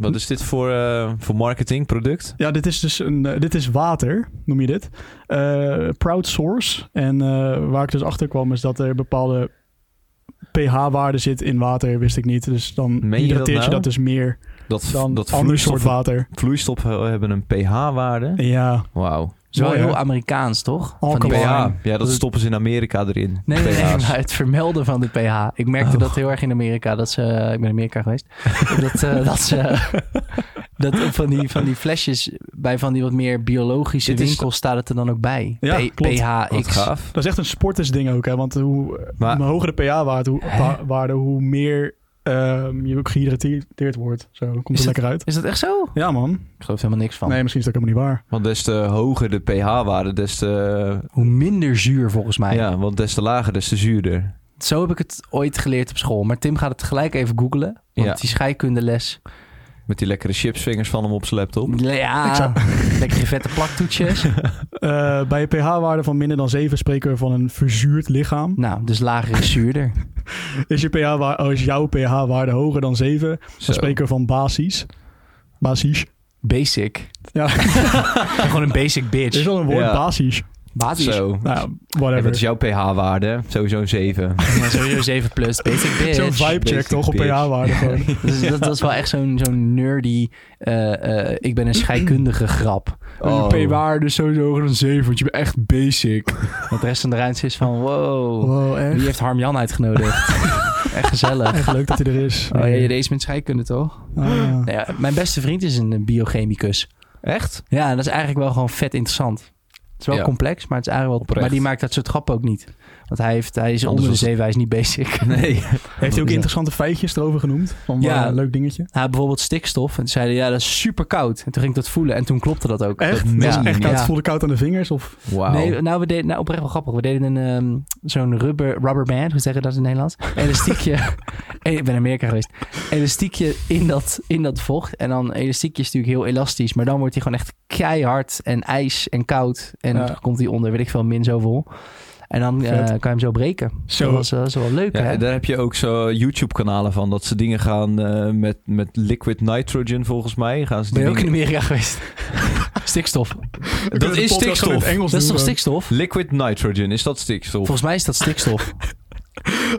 Wat is dit voor, eh, voor marketing, product? Ja, dit is dus een, eh, dit is water, noem je dit. Eh, Proud Source. En waar ik dus achter kwam is dat er bepaalde pH-waarde zit in water, wist ik niet. Dus dan Meen je dat je nou? dat dus meer Dat, dan dat ander soort water. vloeistoffen hebben een pH-waarde? Ja, Wauw. Zo Mooi, hè? heel Amerikaans, toch? Van die- pH. Ja, dat stoppen ze in Amerika erin. Nee, nee, nee, pH's. maar het vermelden van de pH. Ik merkte Oh. dat heel erg in Amerika. Dat ze, ik ben in Amerika geweest. dat, eh, dat ze... Dat van die, van die flesjes bij van die wat meer biologische Dit is- winkels staat het er dan ook bij. Ja, P- klopt. Wat PHX. gaaf. dat is echt een sportersding ook. Hè? Want hoe, Maar- hoe hoger de pH-waarde, hoe, Hè? wa- waarde, hoe meer ehm, je ook gehydrateerd wordt. Zo komt Is het dat- lekker uit. Is dat echt zo? Ja man. Ik geloof helemaal niks van. Nee, misschien is dat ook helemaal niet waar. Want des te hoger de pH-waarde, des te... Hoe minder zuur volgens mij. Ja, want des te lager, des te zuurder. Zo heb ik het ooit geleerd op school. Maar Tim gaat het gelijk even googlen. Want Ja. die scheikundeles... Met die lekkere chipsvingers van hem op zijn laptop. Ja, zou- lekkere vette plaktoetjes. Eh, bij een pH-waarde van minder dan 7 spreken we van een verzuurd lichaam. nou, dus lager is zuurder. Is, je pH oh, is jouw pH-waarde hoger dan 7, dan Zo. spreken we van basis. Basis. Basic. Ja, Gewoon een basic er bitch. is wel een woord, Ja. basis. Basis. Zo. Nou, ja, whatever. wat is jouw pH-waarde? Sowieso een 7. Ja, sowieso 7 plus. Basic bitch. Zo'n vibe check basic toch op pH-waarde gewoon. Dus dat, dat is wel echt zo'n zo'n nerdy... eh, eh, ik ben een scheikundige grap. Oh. Een p-waarde is sowieso hoger dan 7, want je bent echt basic. Want de rest van de ruimte is van... Wow, Wow, wie heeft Harm Jan uitgenodigd? echt gezellig. echt leuk dat hij er is. Oh ja, je deed met scheikunde toch? Ah, ja. Nou ja, mijn beste vriend is een biochemicus. Echt? Ja, en dat is eigenlijk wel gewoon vet interessant. Het is wel complex, maar het is eigenlijk wel... Oprecht. Maar die maakt dat soort grappen ook niet. Want hij, heeft, hij is Anders onder de zeven, hij is niet basic. Nee. Heeft hij ook interessante feitjes erover genoemd? Van Ja. ja. een leuk dingetje. Hij had bijvoorbeeld stikstof. En toen zeiden ja, dat is super koud. En toen ging ik dat voelen. En toen klopte dat ook. Echt? Dat is je echt koud. Ja. Voelde koud aan de vingers? Of? Wauw. Nee, nou, we deden, nou, oprecht wel grappig. We deden een, ehm, zo'n rubber, rubber band, hoe zeg je dat in Nederlands? Elastiekje. Eh, ik ben in Amerika geweest. Elastiekje in dat, in dat vocht. En dan elastiekje is natuurlijk heel elastisch. Maar dan wordt hij gewoon echt keihard en ijs en koud. En Ja. dan komt hij onder, weet ik veel, min zoveel. En dan eh, kan je hem zo breken. Zo. Dat was, eh, dat is wel leuk, Ja, hè? daar heb je ook zo YouTube-kanalen van. Dat ze dingen gaan eh, met, met liquid nitrogen, volgens mij. Gaan ze Ben je ook in Amerika geweest? stikstof. Dat is stikstof. Engels Dat is toch gewoon. stikstof? Liquid nitrogen, is dat stikstof? Volgens mij is dat stikstof.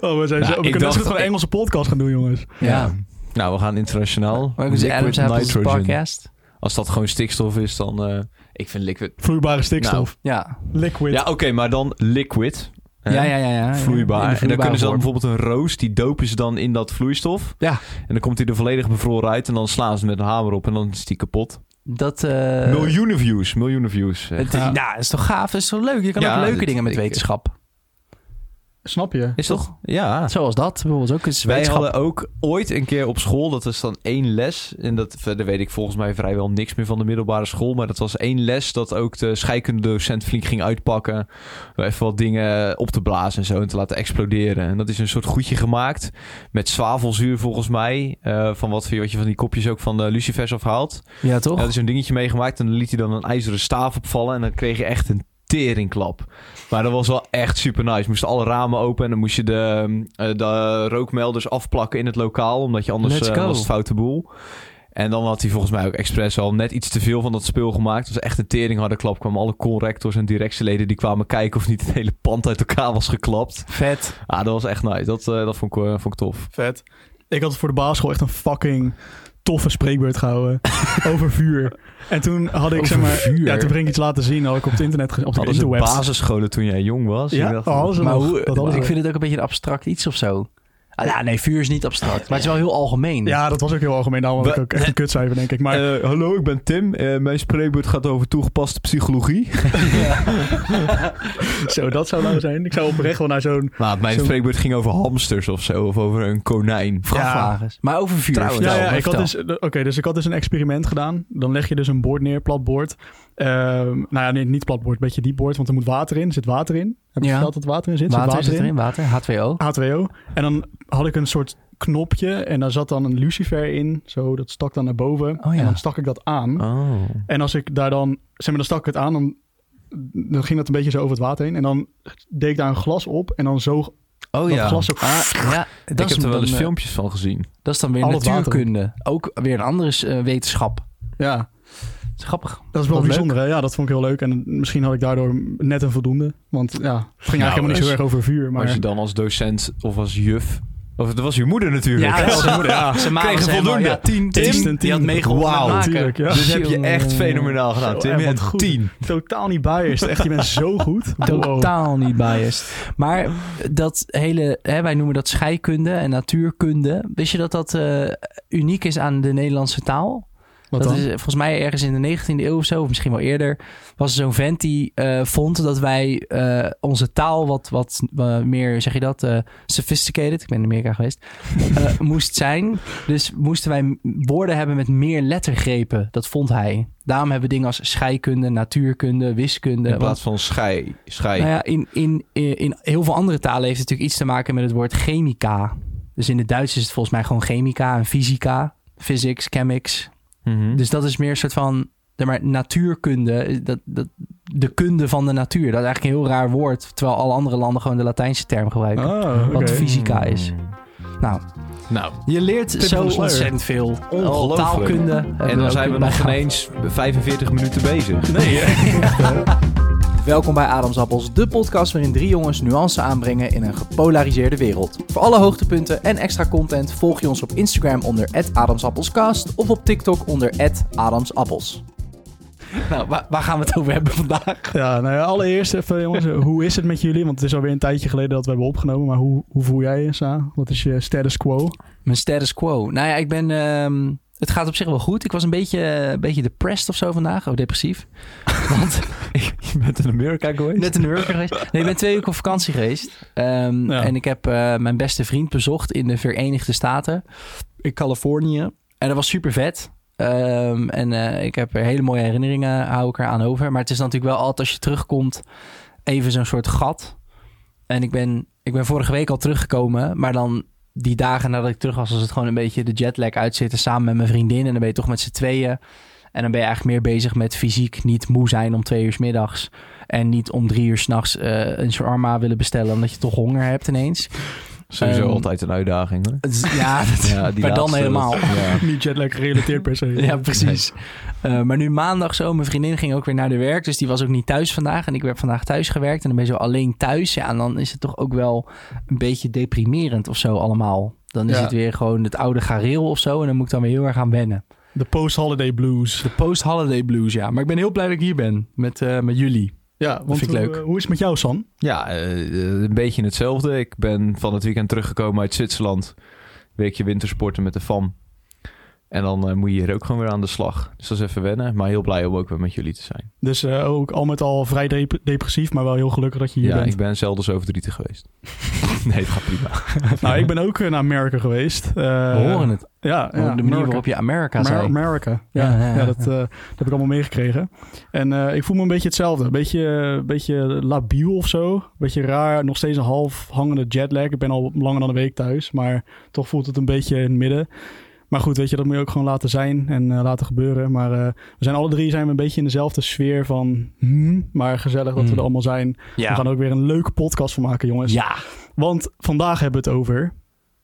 Oh, we, zijn Nou, zo, we kunnen goed een Engelse podcast gaan doen, jongens. ja. Nou, we gaan internationaal. Adams Liquid nitrogen. podcast. Als dat gewoon stikstof is, dan... eh, ik vind liquid... Vloeibare stikstof. Ja. Liquid. Ja, oké, maar dan liquid. hè? Ja, ja, ja, ja. Vloeibaar. En dan kunnen ze dan bijvoorbeeld een roos, die dopen ze dan in dat vloeistof. Ja. En dan komt hij er volledig bevroren uit. En dan slaan ze met een hamer op en dan is die kapot. Dat, eh, miljoenen views, miljoenen views. Het, Ja. Nou, dat is toch gaaf? Dat is toch leuk? Je kan Ja, ook leuke dit- dingen met ik- wetenschap. Snap je? Is toch? Ja. Zoals dat bijvoorbeeld ook. Is Wij hadden ook ooit een keer op school, dat was dan één les. En dat, verder weet ik volgens mij vrijwel niks meer van de middelbare school. Maar dat was één les dat ook de scheikundedocent flink ging uitpakken. Even wat dingen op te blazen en zo en te laten exploderen. En dat is een soort goedje gemaakt met zwavelzuur volgens mij. eh, van wat, wat je van die kopjes ook van de lucifers afhaalt. Ja, toch? Had er zo'n dingetje meegemaakt en dan liet hij dan een ijzeren staaf opvallen. En dan kreeg je echt een teringklap. Maar dat was wel echt super nice. Moesten alle ramen open en dan moest je de, eh, de rookmelders afplakken in het lokaal. Omdat je anders go. was het foute boel. En dan had hij volgens mij ook expres al net iets te veel van dat spul gemaakt. Het was echt een teringharde klap. Kwamen alle conrectors en directieleden die kwamen kijken of niet het hele pand uit elkaar was geklapt. Vet. Ah, dat was echt nice. Dat, eh, dat vond, ik, vond ik tof. Vet. Ik had voor de basisschool echt een fucking toffe spreekbeurt gehouden over vuur. En toen had ik, Over zeg maar, vuur? ja, toen ging ik iets laten zien, had ik op het internet, op de Hadden interwebs. basisscholen toen jij jong was? Ja, dacht- oh, Maar nog. hoe, dat ik vind het ook een beetje een abstract iets of zo. Ah, ja, nee, vuur is niet abstract. Maar het is wel heel algemeen. Ja, dat was ook heel algemeen. Daarom had ik ook echt een kutcijfer, denk ik. Maar Eh, hallo, ik ben Tim. Eh, mijn spreekbeurt gaat over toegepaste psychologie. zo, dat zou nou zijn. Ik zou oprecht wel naar zo'n... Nou, mijn Zo- spreekbeurt ging over hamsters of zo. Of over een konijn. Vrachtwagens. Maar over vuur. Trouwens, Ja, ja, maar ik had dus, oké, dus ik had dus een experiment gedaan. Dan leg je dus een bord neer, plat bord. Ehm, nou ja, nee, niet plat bord, een beetje diep bord, want er moet water in. Er zit water in. Heb je Ja. verteld dat water in zit? Er zit Water zit erin, water. H2O. H2O. En dan had ik een soort knopje en daar zat dan een lucifer in. Zo, dat stak dan naar boven. Oh ja. En dan stak ik dat aan. Oh. En als ik daar dan, zeg maar, dan stak ik het aan, dan, dan ging dat een beetje zo over het water heen. En dan deed ik daar een glas op en dan zoog Oh Dat glas ook... Ah, ja, dat ik heb er wel eens eh, filmpjes van gezien. Dat is dan weer water. natuurkunde. Ook weer een andere eh, wetenschap. Ja, is grappig. dat is wel bijzonder. Hè? Ja, dat vond ik heel leuk. En misschien had ik daardoor net een voldoende. Want ja, het ging eigenlijk helemaal niet zo erg over vuur. Maar Maar als je dan als docent of als juf... Of het was je moeder natuurlijk. Ja, moeder, ja. Ze helemaal- voldoende. Ja, tien. Tim, Tim. die had meegeholpen natuurlijk, ja. Dus heb je echt fenomenaal gedaan. Tim, en je goed. tien. totaal niet biased. Echt, je bent zo goed. Wow. Totaal niet biased. Maar dat hele, hè, wij noemen dat scheikunde en natuurkunde. Wist je dat dat eh, uniek is aan de Nederlandse taal? Wat dat dan? is volgens mij ergens in de 19e eeuw of zo, of misschien wel eerder, was er zo'n vent die eh, vond dat wij eh, onze taal wat, wat eh, meer, zeg je dat, sophisticated, ik ben in Amerika geweest, moest zijn. Dus moesten wij woorden hebben met meer lettergrepen. Dat vond hij. Daarom hebben we dingen als scheikunde, natuurkunde, wiskunde. In want- plaats van schei. schei. nou ja, in, in, in, in heel veel andere talen heeft het natuurlijk iets te maken met het woord chemica. Dus in het Duits is het volgens mij gewoon chemica en fysica, physics, chemics. Mhm. Dus dat is meer een soort van maar, natuurkunde, dat, dat, de kunde van de natuur. Dat is eigenlijk een heel raar woord, terwijl alle andere landen gewoon de Latijnse term gebruiken. Ah. Wat fysica is. Nou, Nou, je leert zo ontzettend veel. Ongelooflijk. Taalkunde. en dan zijn we nog ineens 45 minuten bezig. Nee, hè? Welkom bij Adamsappels, de podcast waarin drie jongens nuance aanbrengen in een gepolariseerde wereld. Voor alle hoogtepunten en extra content volg je ons op Instagram onder @adamsappelscast of op TikTok onder @adamsappels. Nou, waar, waar gaan we het over hebben vandaag? Ja, nou ja, allereerst even jongens, hoe is het met jullie? Want het is alweer een tijdje geleden dat we hebben opgenomen. Maar hoe, hoe voel jij je, Sa? Wat is je status quo? Mijn status quo. Nou ja, ik ben. ehm, het gaat op zich wel goed. Ik was een beetje, een beetje depressed of zo vandaag. Oh, depressief. Want Je bent in Amerika geweest? net in geweest. Nee, ik ben twee weken op vakantie geweest. Ehm, Ja. En ik heb eh, mijn beste vriend bezocht in de Verenigde Staten. In Californië. En dat was super vet. Ehm, en eh, ik heb er hele mooie herinneringen, hou ik er aan over. Maar het is natuurlijk wel altijd als je terugkomt, even zo'n soort gat. En ik ben, ik ben vorige week al teruggekomen, maar dan die dagen nadat ik terug was, was het gewoon een beetje de jetlag uitzitten samen met mijn vriendin. En dan ben je toch met z'n tweeën. En dan ben je eigenlijk meer bezig met fysiek niet moe zijn om twee uur 's middags. En niet om drie uur s'nachts nachts een shawarma willen bestellen, omdat je toch honger hebt ineens. Sowieso Ehm, altijd een uitdaging hoor. Ja, dat- Ja, die maar dan helemaal. dat- ja. Niet jetlag gerelateerd per se. Ja, precies. Eh, maar nu maandag zo, mijn vriendin ging ook weer naar de werk. Dus die was ook niet thuis vandaag. En ik werd vandaag thuis gewerkt. En dan ben je zo alleen thuis. Ja, en dan is het toch ook wel een beetje deprimerend of zo allemaal. Dan is Ja. het weer gewoon het oude gareel of zo. En dan moet ik dan weer heel erg aan wennen. De post-holiday blues. De post-holiday blues, ja. Maar ik ben heel blij dat ik hier ben met, eh, met jullie. Ja, want vind ik leuk. hoe is het met jou, San? Ja, eh, eh, een beetje hetzelfde. Ik ben van het weekend teruggekomen uit Zwitserland. Weekje wintersporten met de FAM. En dan eh, moet je hier ook gewoon weer aan de slag. Dus dat is even wennen. Maar heel blij om ook weer met jullie te zijn. Dus eh, ook al met al vrij dep- depressief, maar wel heel gelukkig dat je hier ja, bent. ik ben zelden zo verdrietig geweest. nee, het gaat prima. Nou, ik ben ook eh, naar Amerika geweest. Eh, We horen het. Ja, de ja manier waarop je Amerika Amer- zei. Amerika. Ja, Ja, ja, ja, dat, eh, dat heb ik allemaal meegekregen. En eh, ik voel me een beetje hetzelfde. Een beetje, een beetje labiel of zo. Een beetje raar. Nog steeds een half hangende jetlag. Ik ben al langer dan een week thuis. Maar toch voelt het een beetje in het midden. Maar goed, weet je, dat moet je ook gewoon laten zijn en eh, laten gebeuren. Maar eh, we zijn alle drie zijn we een beetje in dezelfde sfeer van... Hmm, maar gezellig dat we Hmm. er allemaal zijn. We gaan ook weer een leuke podcast van maken, jongens. Ja. Want vandaag hebben we het over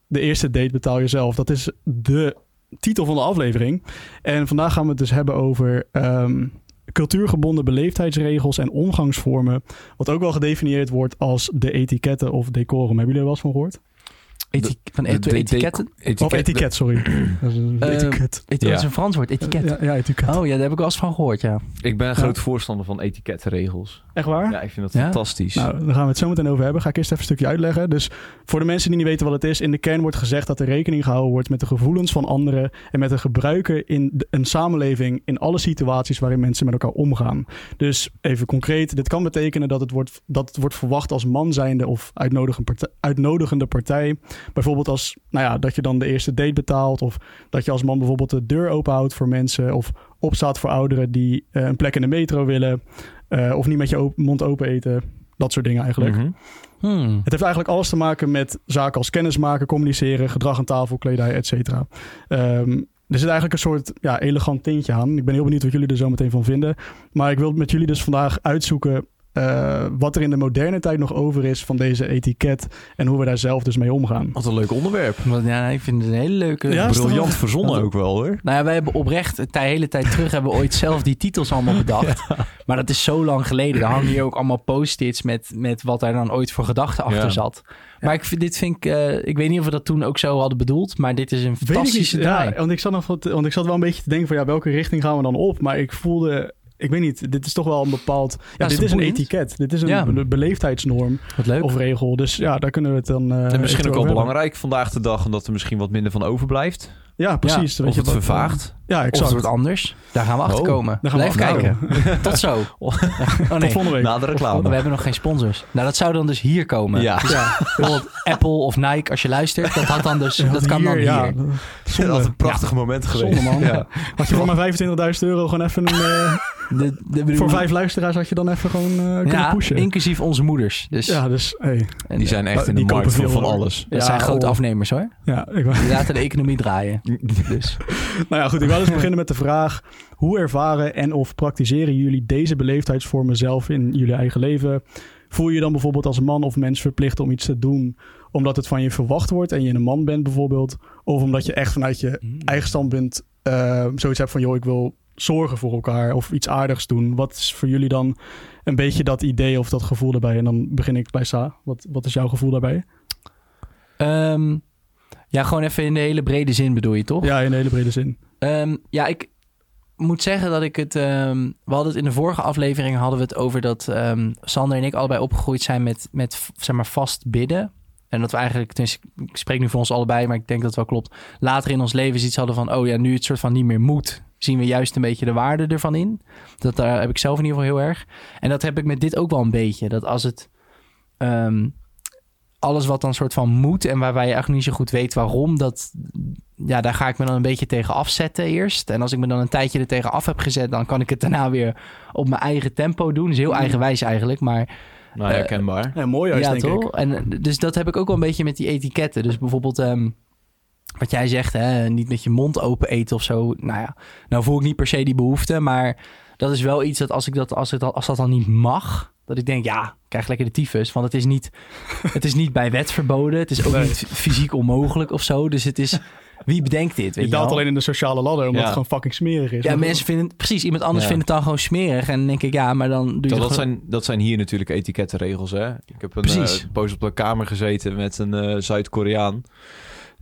de eerste date betaal jezelf. Dat is de titel van de aflevering. En vandaag gaan we het dus hebben over ehm, cultuurgebonden beleefdheidsregels en omgangsvormen. Wat ook wel gedefinieerd wordt als de etiketten of decorum. Hebben jullie er wel eens van gehoord? Eti- van de- et- de- etiketten? Of etiket, sorry. Dat is een Eh, etiket. Ja. Dat is een Frans woord, etiket. Ja, ja, etiket. Oh ja, daar heb ik wel eens van gehoord, ja. Ik ben een groot voorstander van etiketregels. Echt waar? Ja, ik vind dat Ja? fantastisch. Nou, daar gaan we het zo meteen over hebben. Ga ik eerst even een stukje uitleggen. Dus voor de mensen die niet weten wat het is, in de kern wordt gezegd dat er rekening gehouden wordt met de gevoelens van anderen en met de gebruiken in de- een samenleving in alle situaties waarin mensen met elkaar omgaan. Dus even concreet, dit kan betekenen dat het wordt, dat het wordt verwacht als man zijnde of uitnodigende partij, uitnodigende partij. Bijvoorbeeld als, nou ja, dat je dan de eerste date betaalt of dat je als man bijvoorbeeld de deur openhoudt voor mensen of opstaat voor ouderen die eh, een plek in de metro willen eh, of niet met je op- mond open eten. Dat soort dingen eigenlijk. Mhm. Hmm. Het heeft eigenlijk alles te maken met zaken als kennismaken, communiceren, gedrag aan tafel, kledij, et cetera. Ehm, er zit eigenlijk een soort ja, elegant tintje aan. Ik ben heel benieuwd wat jullie er zo meteen van vinden. Maar ik wil met jullie dus vandaag uitzoeken eh, wat er in de moderne tijd nog over is van deze etiket en hoe we daar zelf dus mee omgaan. Wat een leuk onderwerp. Want, ja, ik vind het een hele leuke... Ja, Briljant verzonnen ook wel hoor. Nou ja, wij hebben oprecht tij- hele tijd terug hebben we ooit zelf die titels allemaal bedacht. Maar dat is zo lang geleden. Er hangen hier ook allemaal post-its met, met wat daar dan ooit voor gedachten achter Ja. zat. Maar ik vind, dit vind ik... eh, ik weet niet of we dat toen ook zo hadden bedoeld, maar dit is een Weet ik niet. fantastische draai. Ja, want ik, zat nog wat, want ik zat wel een beetje te denken van ja, welke richting gaan we dan op? Maar ik voelde, ik weet niet, dit is toch wel een bepaald... Ja, is dit is een boeiend? etiket. Dit is een Ja. be- beleefdheidsnorm leuk. of regel. Dus ja, daar kunnen we het dan... eh, En misschien ook wel hebben. belangrijk vandaag de dag, omdat er misschien wat minder van overblijft. Ja, precies. Weet Of je het vervaagt. Ja, Of het exact. wordt anders. Daar gaan we achter Oh, komen. daar gaan we Blijf achter kijken. Tot zo. Oh Tot nee. volgende week. Na de reclame. We hebben nog geen sponsors. Nou, dat zou dan dus hier komen. Ja. Ja, Bijvoorbeeld Apple of Nike, als je luistert. Dat, had dan dus, dat kan dan hier. Ja, Dat zonde. had een prachtig moment geweest. Zonde, man. Ja. Had je voor maar 25.000 euro gewoon even een... eh, De, de bedoel- voor vijf luisteraars had je dan even gewoon eh, kunnen ja, pushen. inclusief onze moeders. Dus Ja, dus... Hey, en, Die zijn echt in de markt van hoor. alles. dat Ja, zijn grote oh. afnemers hoor. ja, ik, Die laten de economie draaien. Dus. Nou ja, goed. Ik wil dus beginnen met de vraag: hoe ervaren en of praktiseren jullie deze beleefdheidsvormen zelf in jullie eigen leven? Voel je je dan bijvoorbeeld als man of mens verplicht om iets te doen omdat het van je verwacht wordt en je een man bent bijvoorbeeld? Of omdat je echt vanuit je eigen standpunt eh, zoiets hebt van joh, ik wil zorgen voor elkaar of iets aardigs doen. Wat is voor jullie dan een beetje dat idee of dat gevoel daarbij? En dan begin ik bij Sa. Wat, wat is jouw gevoel daarbij? Ehm, ja, gewoon even in de hele brede zin bedoel je toch? Ja, in een hele brede zin. Ehm, ja, ik moet zeggen dat ik het... ehm, we hadden het in de vorige aflevering hadden we het over dat Sander en ik allebei opgegroeid zijn met, met zeg maar vast bidden. En dat we eigenlijk, ik spreek nu voor ons allebei, maar ik denk dat het wel klopt. Later in ons leven iets hadden van, oh ja, nu het soort van niet meer moet, zien we juist een beetje de waarde ervan in. Dat daar heb ik zelf in ieder geval heel erg. En dat heb ik met dit ook wel een beetje. Dat als het ehm, alles wat dan soort van moet en waarbij je eigenlijk niet zo goed weet waarom, dat, ja, daar ga ik me dan een beetje tegen afzetten eerst. En als ik me dan een tijdje er tegen af heb gezet, dan kan ik het daarna weer op mijn eigen tempo doen. is heel eigenwijs eigenlijk, maar Nou, herkenbaar. Ja, mooi juist, ja, denk toch? ik. En eh, dus dat heb ik ook wel een beetje met die etiketten. Dus bijvoorbeeld, ehm, wat jij zegt, hè, niet met je mond open eten of zo. Nou ja, nou voel ik niet per se die behoefte, maar dat is wel iets dat als ik dat, als ik dat, als dat dan niet mag, dat ik denk, ja, ik krijg lekker de tyfus. Want het is niet, het is niet bij wet verboden. Het is ook Nee. niet fysiek onmogelijk of zo. Dus het is, wie bedenkt dit? Weet Je daalt alleen in de sociale ladder, omdat Ja. het gewoon fucking smerig is. Ja, Maar- mensen vinden precies. Iemand anders Ja. vindt het dan gewoon smerig. En dan denk ik, ja, maar dan doe je Dat, het dat, gewoon- zijn, dat zijn hier natuurlijk etikettenregels. Hè? Ik heb een eh, poos op een kamer gezeten met een eh, Zuid-Koreaan.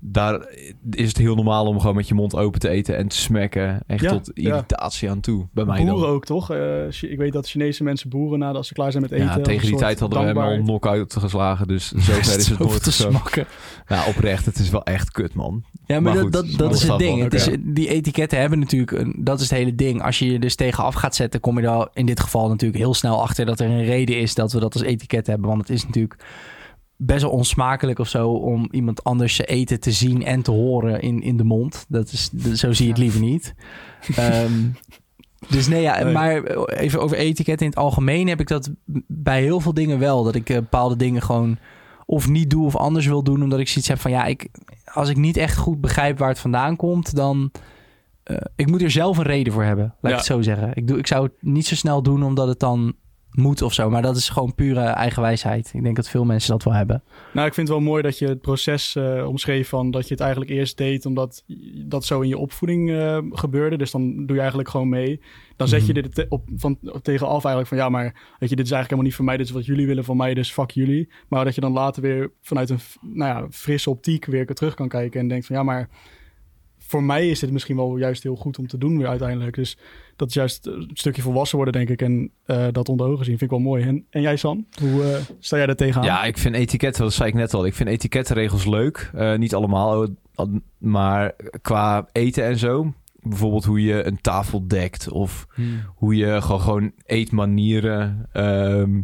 Daar is het heel normaal om gewoon met je mond open te eten en te smekken. Echt Ja, tot ja. irritatie aan toe. Bij mij boeren dan. ook, toch? Eh, ik weet dat Chinese mensen boeren nadat ze klaar zijn met eten. Ja, tegen die tijd hadden we hem al knock-out geslagen. Dus zover is het nooit te smakken. Ja, oprecht. Het is wel echt kut, man. Ja, maar, Maar dat, goed, dat, dat dat is het ding. Het is, die etiketten hebben natuurlijk, een, dat is het hele ding. Als je je dus tegen af gaat zetten, kom je er in dit geval natuurlijk heel snel achter dat er een reden is dat we dat als etiket hebben. Want het is natuurlijk best wel onsmakelijk of zo om iemand anders zijn eten te zien en te horen in, in de mond. Dat is, zo zie je het liever niet. Ehm, dus nee, ja, maar even over etiketten in het algemeen heb ik dat bij heel veel dingen wel. Dat ik eh, bepaalde dingen gewoon of niet doe of anders wil doen. Omdat ik zoiets heb van ja, ik, als ik niet echt goed begrijp waar het vandaan komt, dan. eh, ik moet er zelf een reden voor hebben, laat Ja. ik het zo zeggen. Ik, doe, ik zou het niet zo snel doen omdat het dan moet of zo. Maar dat is gewoon pure eigenwijsheid. Ik denk dat veel mensen dat wel hebben. Nou, ik vind het wel mooi dat je het proces eh, omschreef van dat je het eigenlijk eerst deed omdat dat zo in je opvoeding eh, gebeurde. Dus dan doe je eigenlijk gewoon mee. Dan zet je Mhm. dit te- op, van, tegenaf eigenlijk van ja, maar weet je, dit is eigenlijk helemaal niet voor mij. Dit is wat jullie willen van mij, dus fuck jullie. Maar dat je dan later weer vanuit een nou ja, frisse optiek weer terug kan kijken en denkt van ja, maar voor mij is dit misschien wel juist heel goed om te doen weer uiteindelijk. Dus dat is juist een stukje volwassen worden, denk ik. En eh, dat onder ogen zien vind ik wel mooi. En, en jij, San? Hoe eh, sta jij daar tegenaan? Ja, ik vind etiketten, dat zei ik net al. Ik vind etikettenregels leuk. Eh, niet allemaal, eh, maar qua eten en zo. Bijvoorbeeld hoe je een tafel dekt of hoe je gewoon, gewoon eetmanieren ehm,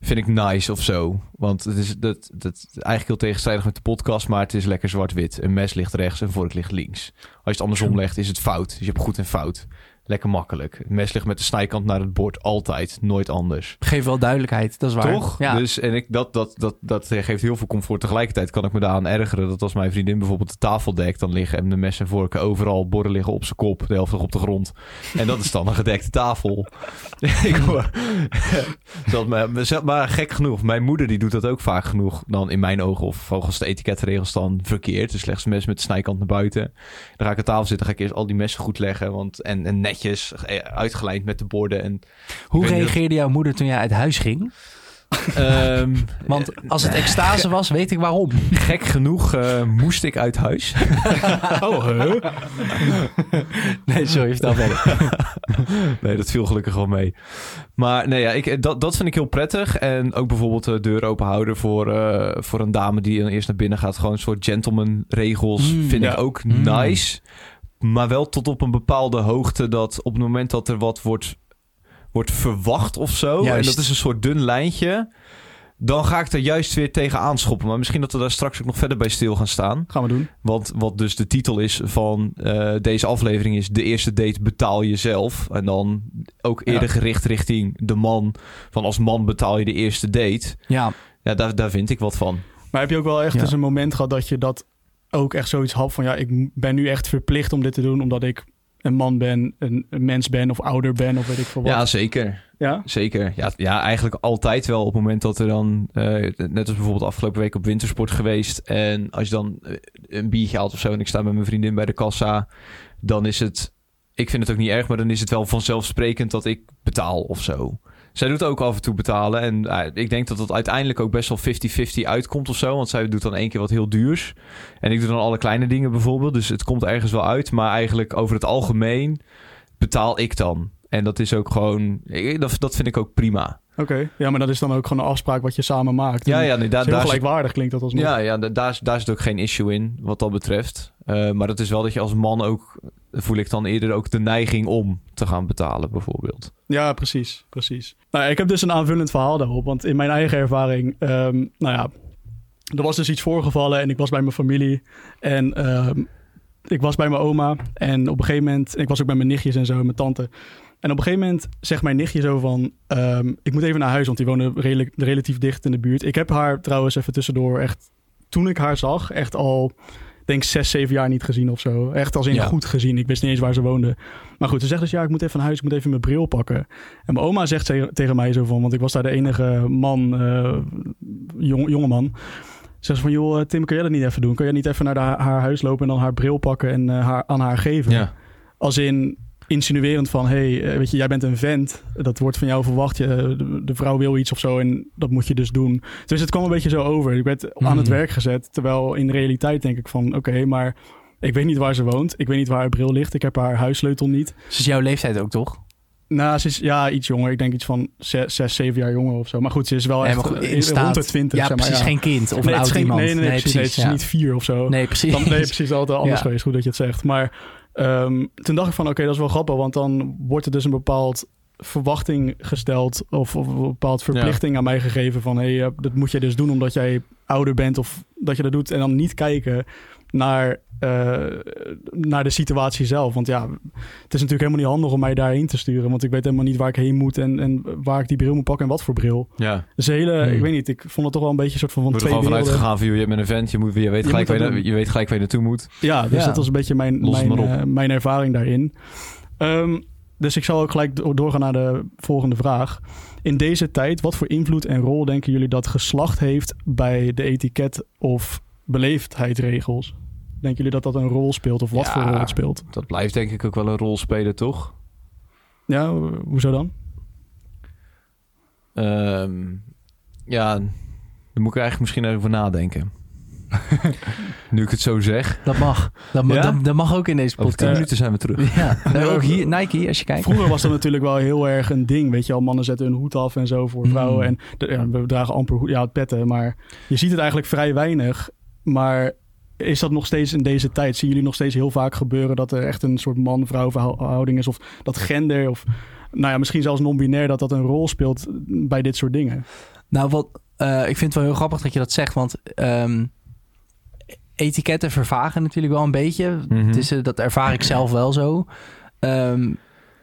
vind ik nice of zo. Want het is dat, dat eigenlijk heel tegenstrijdig met de podcast, maar het is lekker zwart-wit. Een mes ligt rechts, een vork ligt links. Als je het andersom legt, is het fout. Dus je hebt goed en fout. Lekker makkelijk. Mes ligt met de snijkant naar het bord. Altijd. Nooit anders. Geef wel duidelijkheid, dat is waar. Toch? Ja. Dus, en ik, dat, dat, dat, dat geeft heel veel comfort. Tegelijkertijd kan ik me daaraan ergeren dat als mijn vriendin bijvoorbeeld de tafel dekt, dan liggen en de messen en vorken overal, borden liggen op zijn kop, de helft nog op de grond. En dat is dan een gedekte tafel. ik hoor. dat maar, maar gek genoeg, mijn moeder die doet dat ook vaak genoeg dan in mijn ogen, of volgens de etiketregels dan verkeerd. Dus slechts mes met de snijkant naar buiten. Dan ga ik aan tafel zitten, ga ik eerst al die messen goed leggen, want en, en netjes eh, uitgelijnd met de borden. En Hoe reageerde jouw moeder toen jij uit huis ging? Ehm, Want als het extase was, weet ik waarom. Gek genoeg eh, moest ik uit huis. Oh, huh? Nee, sorry, vertel verder. nee, dat viel gelukkig wel mee. Maar nee, ja, ik, dat, dat vind ik heel prettig. En ook bijvoorbeeld de deur open houden voor, eh, voor een dame die dan eerst naar binnen gaat. Gewoon een soort gentleman regels Mm, vind ja. ik ook Mm. nice. Maar wel tot op een bepaalde hoogte dat op het moment dat er wat wordt, wordt verwacht of zo. Juist. En dat is een soort dun lijntje. Dan ga ik er juist weer tegen aanschoppen. Maar misschien dat we daar straks ook nog verder bij stil gaan staan. Gaan we doen. Want wat dus de titel is van eh, deze aflevering is... De eerste date betaal je zelf. En dan ook eerder Ja. gericht richting de man. Van als man betaal je de eerste date. Ja, Ja, daar, daar vind ik wat van. Maar heb je ook wel echt Ja. eens een moment gehad dat je dat ook echt zoiets had van... ja, ik ben nu echt verplicht om dit te doen... omdat ik een man ben, een, een mens ben of ouder ben of weet ik veel wat. Ja, zeker. Ja? Zeker. Ja, ja, eigenlijk altijd wel op het moment dat er dan... eh, net als bijvoorbeeld afgelopen week op wintersport geweest. En als je dan eh, een biertje haalt of zo... en ik sta met mijn vriendin bij de kassa... dan is het... Ik vind het ook niet erg, maar dan is het wel vanzelfsprekend dat ik betaal of zo. Zij doet ook af en toe betalen. En eh, ik denk dat het uiteindelijk ook best wel 50-50 uitkomt of zo. Want zij doet dan één keer wat heel duurs. En ik doe dan alle kleine dingen bijvoorbeeld. Dus het komt ergens wel uit. Maar eigenlijk over het algemeen betaal ik dan. En dat is ook gewoon... Dat, dat vind ik ook prima. Oké. Ja, maar dat is dan ook gewoon een afspraak wat je samen maakt. Ja, ja, nee, daar, heel daar, gelijkwaardig klinkt dat alsnog. ja, ja da- daar, daar zit ook geen issue in wat dat betreft. Eh, maar het is wel dat je als man ook... voel ik dan eerder ook de neiging om te gaan betalen bijvoorbeeld. Ja, precies, precies. Nou, ja, ik heb dus een aanvullend verhaal daarop. Want in mijn eigen ervaring, ehm, nou ja, er was dus iets voorgevallen en ik was bij mijn familie. En ehm, ik was bij mijn oma. En op een gegeven moment, en ik was ook bij mijn nichtjes en zo, en mijn tante. En op een gegeven moment zegt mijn nichtje zo van... ehm, ik moet even naar huis, want die wonen redelijk, relatief dicht in de buurt. Ik heb haar trouwens even tussendoor echt... Toen ik haar zag, echt al, denk zes, zeven jaar niet gezien of zo. Echt als in Ja. goed gezien. Ik wist niet eens waar ze woonde. Maar goed, ze zegt dus ja, ik moet even naar huis, ik moet even mijn bril pakken. En mijn oma zegt ze- tegen mij zo van, want ik was daar de enige man, eh jong, jonge man. Zegt ze van, joh, Tim, kun jij dat niet even doen? Kun jij niet even naar de- haar huis lopen en dan haar bril pakken en eh, haar, aan haar geven? Ja. Als in insinuerend van, hey, eh, weet je, jij bent een vent. Dat wordt van jou verwacht. Je, de, de vrouw wil iets of zo en dat moet je dus doen. Dus het kwam een beetje zo over. Ik werd aan het Mhm. werk gezet. Terwijl in realiteit denk ik van, oké, maar ik weet niet waar ze woont. Ik weet niet waar haar bril ligt. Ik heb haar huissleutel niet. dus is jouw leeftijd ook toch? Nou, ze is ja, iets jonger. Ik denk iets van zes, zes zeven jaar jonger of zo. Maar goed, ze is wel Nee, echt goed, in eh, staat- rond de twintig. Ja, zeg maar, precies. ja. Geen kind of nee, een oud geen, iemand. nee, nee, nee, precies. Het is niet vier of zo. Nee, precies. Dan, nee, precies. Altijd anders Ja. geweest. Goed dat je het zegt. Maar ehm, toen dacht ik van, oké, dat is wel grappig. Want dan wordt er dus een bepaald verwachting gesteld... of, of een bepaald verplichting aan mij gegeven van... hé, hey, eh, dat moet je dus doen omdat jij ouder bent... of dat je dat doet en dan niet kijken naar, eh, naar de situatie zelf. Want ja, het is natuurlijk helemaal niet handig om mij daarheen te sturen... want ik weet helemaal niet waar ik heen moet... en, en waar ik die bril moet pakken en wat voor bril. Ja. Dus hele, Hmm. ik weet niet, ik vond het toch wel een beetje een soort van, van wordt er twee gewoon vanuit gegaan van... je bent een vent, je, moet, je, weet, Je gelijk waar je, je weet gelijk waar je naartoe moet. Ja, dus Ja. dat was een beetje mijn, Los mijn, eh, mijn ervaring daarin. Ehm, dus ik zal ook gelijk do- doorgaan naar de volgende vraag. In deze tijd, wat voor invloed en rol denken jullie dat geslacht heeft bij de etiket of beleefdheidsregels? Denken jullie dat dat een rol speelt of wat Ja. voor rol het speelt? Dat blijft denk ik ook wel een rol spelen, toch? Ja, ho- hoezo dan? Ehm, ja, daar moet ik eigenlijk misschien even over nadenken. nu ik het zo zeg. Dat mag. Dat, ma- Ja? dat, dat mag ook in deze Over tien podcast. minuten zijn we terug. Ja, ook hier, Nike, als je kijkt. Vroeger was dat natuurlijk wel heel erg een ding. Weet je al, mannen zetten hun hoed af en zo voor Mm. vrouwen. En de- ja, we dragen amper hoed, ja, petten. Maar je ziet het eigenlijk vrij weinig. Maar is dat nog steeds in deze tijd? Zien jullie nog steeds heel vaak gebeuren dat er echt een soort man-vrouw verhouding is? Of dat gender of nou ja, misschien zelfs non-binair dat dat een rol speelt bij dit soort dingen? Nou, wat, eh, ik vind het wel heel grappig dat je dat zegt, want ehm, etiketten vervagen natuurlijk wel een beetje. Mhm. Het is, eh, dat ervaar ik zelf wel zo. Ehm,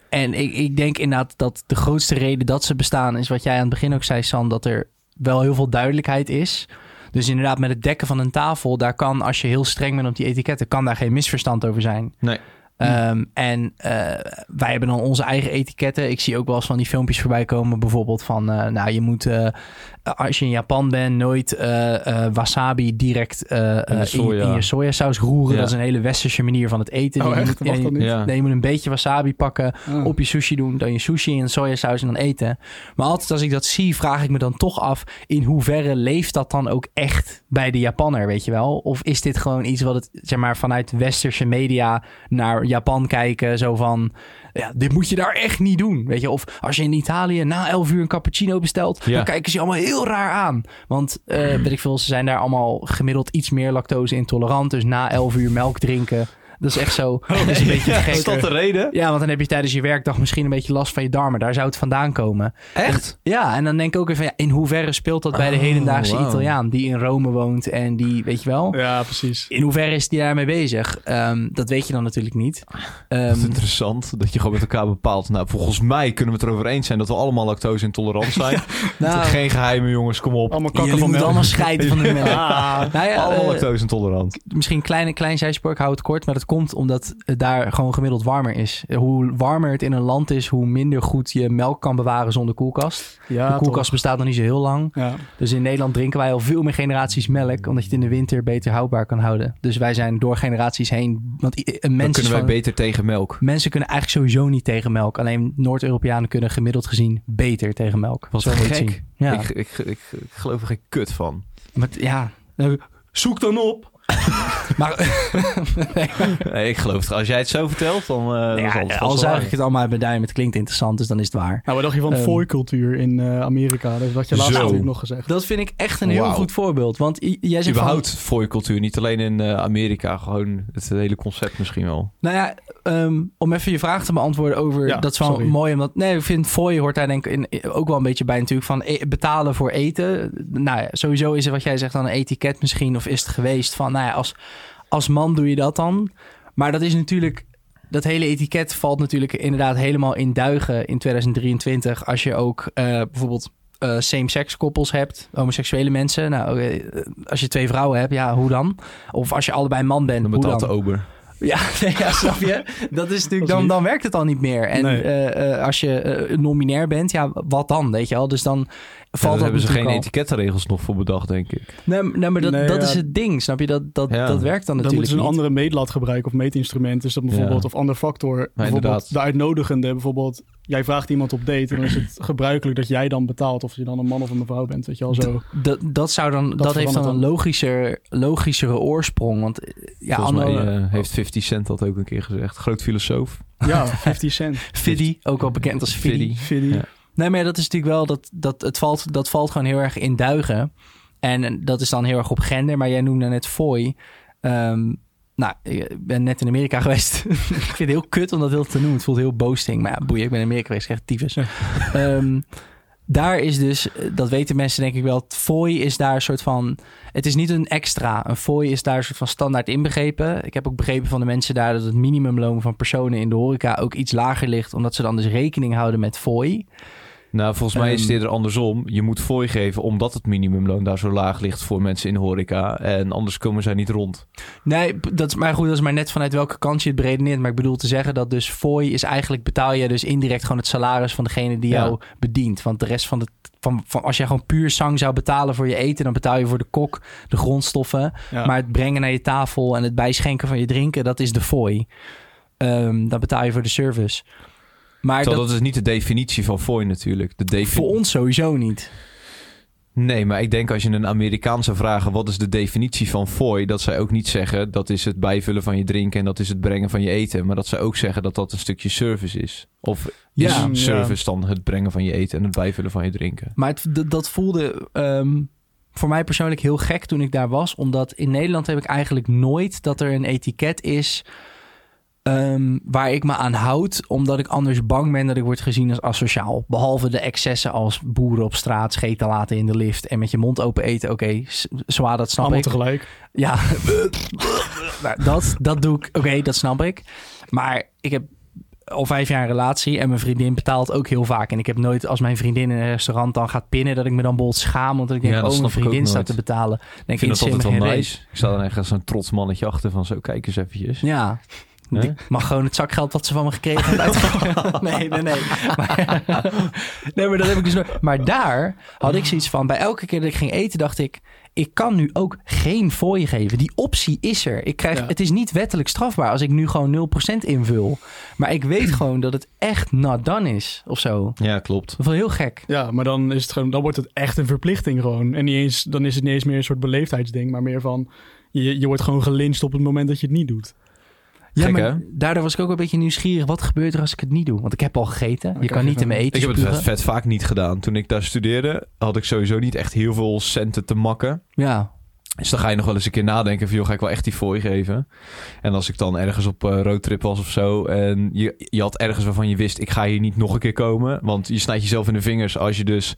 en ik, ik denk inderdaad dat de grootste reden dat ze bestaan is wat jij aan het begin ook zei, San, dat er wel heel veel duidelijkheid is. Dus inderdaad, met het dekken van een tafel, daar kan, als je heel streng bent op die etiketten, kan daar geen misverstand over zijn. Nee. Ehm, en eh, wij hebben dan onze eigen etiketten. Ik zie ook wel eens van die filmpjes voorbij komen, bijvoorbeeld van, eh, nou, je moet, eh, als je in Japan bent, nooit eh, eh, wasabi direct eh, in, soja. in je sojasaus roeren. Ja. Dat is een hele westerse manier van het eten. Oh, Je echt? moet- je- niet? Ja. Nee, je moet een beetje wasabi pakken, Ah. op je sushi doen, dan je sushi in sojasaus en dan eten. Maar altijd als ik dat zie, vraag ik me dan toch af... in hoeverre leeft dat dan ook echt bij de Japanner, weet je wel? Of is dit gewoon iets wat het, zeg maar, vanuit westerse media naar Japan kijken... zo van, ja, dit moet je daar echt niet doen, weet je? Of als je in Italië na 11 uur een cappuccino bestelt... Ja. dan kijken ze je allemaal heel raar aan. Want, eh, weet ik veel, ze zijn daar allemaal gemiddeld iets meer lactose intolerant. Dus na 11 uur melk drinken... Dat is echt zo. Dat is een beetje gek. Is dat de reden? Ja, want dan heb je tijdens je werkdag misschien een beetje last van je darmen. Daar zou het vandaan komen. Echt? Ja, en dan denk ik ook weer van... Ja, in hoeverre speelt dat bij de Oh, hedendaagse. Italiaan... die in Rome woont en die, weet je wel... Ja, precies. In hoeverre is die daarmee bezig? Ehm, dat weet je dan natuurlijk niet. Ehm, Dat is interessant dat je gewoon met elkaar bepaalt. Nou, volgens mij kunnen we het erover eens zijn dat we allemaal lactose intolerant zijn. nou, Geen geheimen, jongens, kom op. Allemaal kakken jullie van melk. allemaal scheiden van de melk. Nou ja, allemaal eh, lactose intolerant. misschien een kleine, klein zijspoor, ik hou het kort. Maar dat komt omdat het daar gewoon gemiddeld warmer is. Hoe warmer het in een land is, hoe minder goed je melk kan bewaren zonder koelkast. ja, de koelkast bestaat nog niet zo heel lang. Ja. Dus in Nederland drinken wij al veel meer generaties melk, omdat je het in de winter beter houdbaar kan houden. Dus wij zijn door generaties heen. Want een Dan kunnen wij van- beter tegen melk. mensen kunnen eigenlijk sowieso niet tegen melk. Alleen Noord-Europeanen kunnen gemiddeld gezien beter tegen melk. Wat gek. zien. Ja, Ik, ik, ik, ik geloof er geen kut van. maar ja. Zoek dan op. maar nee, Nee, ik geloof het. Als jij het zo vertelt, dan... eh ja, vast al zuig ik het allemaal uit mijn duim. Het klinkt interessant, dus dan is het waar. Nou, wat dacht je van Ehm, fooi-cultuur in eh, Amerika? Dat had je laatst natuurlijk nog gezegd. Dat vind ik echt een heel goed voorbeeld. Want jij zegt van, Überhaupt fooicultuur, niet alleen in eh, Amerika. Gewoon het hele concept misschien wel. Nou ja, ehm, om even je vraag te beantwoorden over... Ja, dat is wel sorry. mooi, omdat... Nee, ik vind fooi hoort daar denk ik in, ook wel een beetje bij natuurlijk. Van e- betalen voor eten. Nou ja, sowieso is het wat jij zegt dan een etiket misschien. Of is het geweest van... Nou ja, als, als man doe je dat dan. Maar dat is natuurlijk... Dat hele etiket valt natuurlijk inderdaad helemaal in duigen in 2023. Als je ook eh, bijvoorbeeld eh, same-sex koppels hebt, homoseksuele mensen. Nou, eh, als je twee vrouwen hebt, ja, hoe dan? Of als je allebei man bent, Dan hoe dan? de ober. Ja, nee, ja, snap je? Dat is natuurlijk, dan, dan werkt het al niet meer. En Nee. als je non-binair bent, ja, wat dan, weet je wel? Dus dan valt dat hebben ze geen al. etikettenregels nog voor bedacht, denk ik. Nee, nee, maar dat, Nee, dat ja. is het ding, snap je? Dat, dat, Ja. dat werkt dan Dan natuurlijk moeten ze een niet. andere meetlat gebruiken of meetinstrument. Dus dat bijvoorbeeld, Ja. of ander factor. bijvoorbeeld inderdaad. de uitnodigende. Bijvoorbeeld, jij vraagt iemand op date. En dan is het gebruikelijk dat jij dan betaalt. Of je dan een man of een mevrouw bent. Weet je al zo. Dat, dat, zou dan, dat, heeft dan een dan. logischer, logischere oorsprong. Want eh, ja, Volgens mij eh, heeft 50 Cent dat ook een keer gezegd. Groot filosoof. Ja, 50 cent. Fiddy, ook wel bekend als Fiddy. Fiddy. Nee, maar dat is natuurlijk wel, dat, dat, het valt, dat valt gewoon heel erg in duigen. En dat is dan heel erg op gender, maar jij noemde net fooi. Ehm, nou, ik ben net in Amerika geweest. ik vind het heel kut om dat heel te noemen. Het voelt heel boasting. Maar ja, boeien, ik ben in Amerika geweest. Echt tyfus. Ehm, daar is dus, dat weten mensen denk ik wel, fooi is daar een soort van... Het is niet een extra. Een fooi is daar een soort van standaard inbegrepen. Ik heb ook begrepen van de mensen daar dat het minimumloon van personen in de horeca ook iets lager ligt. Omdat ze dan dus rekening houden met fooi. Nou, volgens mij is het Ehm. eerder andersom. Je moet fooi geven omdat het minimumloon daar zo laag ligt voor mensen in horeca. En anders komen zij niet rond. Nee, dat is maar goed. Dat is maar net vanuit welke kant je het beredeneert. Maar ik bedoel te zeggen dat dus fooi is eigenlijk betaal je dus indirect gewoon het salaris van degene die Ja. jou bedient. Want de rest van de van, van als jij gewoon puur zang zou betalen voor je eten, dan betaal je voor de kok de grondstoffen. Ja. Maar het brengen naar je tafel en het bijschenken van je drinken, dat is de fooi. Ehm dan betaal je voor de service. Maar dat, dat is niet de definitie van fooi natuurlijk. De defi- voor ons sowieso niet. Nee, maar ik denk als je een Amerikaan zou vragen... wat is de definitie van fooi... dat zij ook niet zeggen... dat is het bijvullen van je drinken... en dat is het brengen van je eten. Maar dat zij ook zeggen dat dat een stukje service is. Of Ja. is service dan het brengen van je eten... en het bijvullen van je drinken. Maar het, dat voelde ehm, voor mij persoonlijk heel gek toen ik daar was. Omdat in Nederland heb ik eigenlijk nooit dat er een etiket is ehm, waar ik me aan houd. Omdat ik anders bang ben dat ik word gezien als asociaal. Behalve de excessen als boeren op straat scheten laten in de lift en met je mond open eten. Oké, zwaar, dat snap Allemaal ik. tegelijk. Ja, nou, dat, dat doe ik. Oké, dat snap ik. Maar ik heb al vijf jaar een relatie en mijn vriendin betaalt ook heel vaak. En ik heb nooit, als mijn vriendin in een restaurant dan gaat pinnen, dat ik me dan bol schaam. Want ik denk, Ja, dat oh, mijn vriendin staat te betalen. Denk Ik vind ik, dat altijd wel. Ik sta dan echt als zo'n trots mannetje achter van zo, kijk eens eventjes. Ja. Ik mag gewoon het zakgeld wat ze van me gekregen uitgeven. nee, nee, nee. Maar, nee, maar dat heb ik dus nooit. Maar daar had ik zoiets van, bij elke keer dat ik ging eten, dacht ik, ik kan nu ook geen fooi geven. Die optie is er. Ik krijg, Ja. Het is niet wettelijk strafbaar als ik nu gewoon 0% invul. Maar ik weet gewoon dat het echt not done is, of zo. Ja, klopt. Dat is wel heel gek. Ja, maar dan, is het gewoon, dan wordt het echt een verplichting gewoon. En niet eens, dan is het niet eens meer een soort beleefdheidsding, maar meer van... Je, je wordt gewoon gelinst op het moment dat je het niet doet. Ja, Gek, maar hè? daardoor was ik ook een beetje nieuwsgierig. Wat gebeurt er als ik het niet doe? Want ik heb al gegeten. Je kan niet in mijn eten Ik heb het vet vaak niet gedaan. Toen ik daar studeerde, had ik sowieso niet echt heel veel centen te makken. Ja, Dus dan ga je nog wel eens een keer nadenken van, joh, ga ik wel echt die fooi geven? En als ik dan ergens op eh, roadtrip was of zo... en je, je had ergens waarvan je wist, ik ga hier niet nog een keer komen... want je snijdt jezelf in de vingers als je dus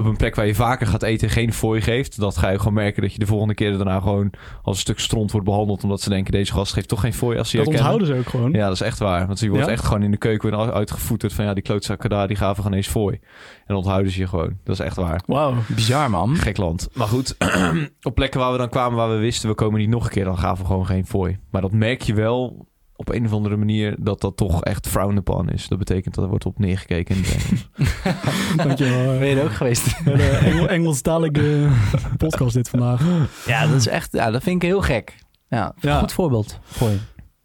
op een plek waar je vaker gaat eten geen fooi geeft. Dat ga je gewoon merken dat je de volgende keer daarna gewoon als een stuk stront wordt behandeld... omdat ze denken, deze gast geeft toch geen fooi als ze je Dat herkennen. onthouden ze ook gewoon. Ja, dat is echt waar. Want je wordt Ja? echt gewoon in de keuken weer uitgevoeterd van... ja, die klootzakken daar, die gaven gewoon eens fooi. En dan onthouden ze je gewoon. Dat is echt waar. Wauw. bizar man. Gek land. Maar goed, op plekken waar we dan kwamen waar we wisten... we komen niet nog een keer, dan gaven we gewoon geen fooi. Maar dat merk je wel op een of andere manier... dat dat toch echt frowned upon is. Dat betekent dat er wordt op neergekeken in het Engels. Dankjewel. Ben je er ook geweest? De Engel, Engelstalige podcast dit vandaag. Ja, dat is echt, ja, dat vind ik heel gek. Ja, Ja. goed voorbeeld voor je.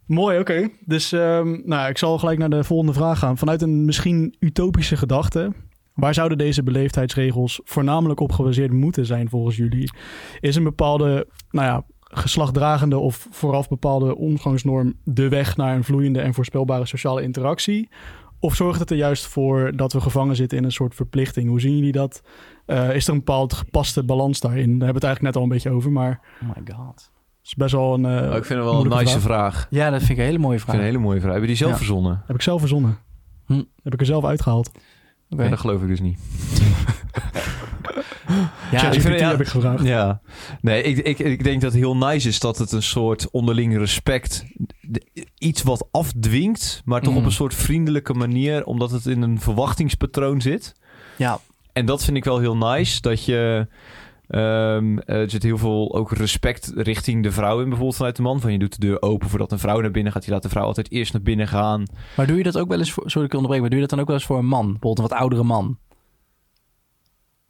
Mooi, oké. Dus ehm, nou, ik zal gelijk naar de volgende vraag gaan. Vanuit een misschien utopische gedachte... waar zouden deze beleefdheidsregels voornamelijk op gebaseerd moeten zijn volgens jullie? Is een bepaalde, nou ja, geslachtdragende of vooraf bepaalde omgangsnorm... de weg naar een vloeiende en voorspelbare sociale interactie? Of zorgt het er juist voor dat we gevangen zitten in een soort verplichting? Hoe zien jullie dat? Eh, is er een bepaald gepaste balans daarin? Daar hebben we het eigenlijk net al een beetje over, maar Oh my god. het is best wel een... eh, Oh, ik vind het wel een nice vraag. vraag. Ja, dat vind ik een hele mooie Ik vraag. vind het een hele mooie vraag. Heb je die zelf Ja. verzonnen? Heb ik zelf verzonnen. Hm. Heb ik er zelf uitgehaald. Oké. Ja, dat geloof ik dus niet. Ja, ik vind- ja. heb ik gevraagd. Ja, nee, ik, ik, ik denk dat het heel nice is dat het een soort onderling respect, iets wat afdwingt, maar toch Mm. op een soort vriendelijke manier, omdat het in een verwachtingspatroon zit. ja, En dat vind ik wel heel nice, dat je, ehm, er zit heel veel ook respect richting de vrouw in, bijvoorbeeld vanuit de man. Van je doet de deur open voordat een vrouw naar binnen gaat, je laat de vrouw altijd eerst naar binnen gaan. maar doe je dat ook wel eens voor... Sorry, ik onderbreek, maar doe je dat dan ook wel eens voor een man? Bijvoorbeeld een wat oudere man?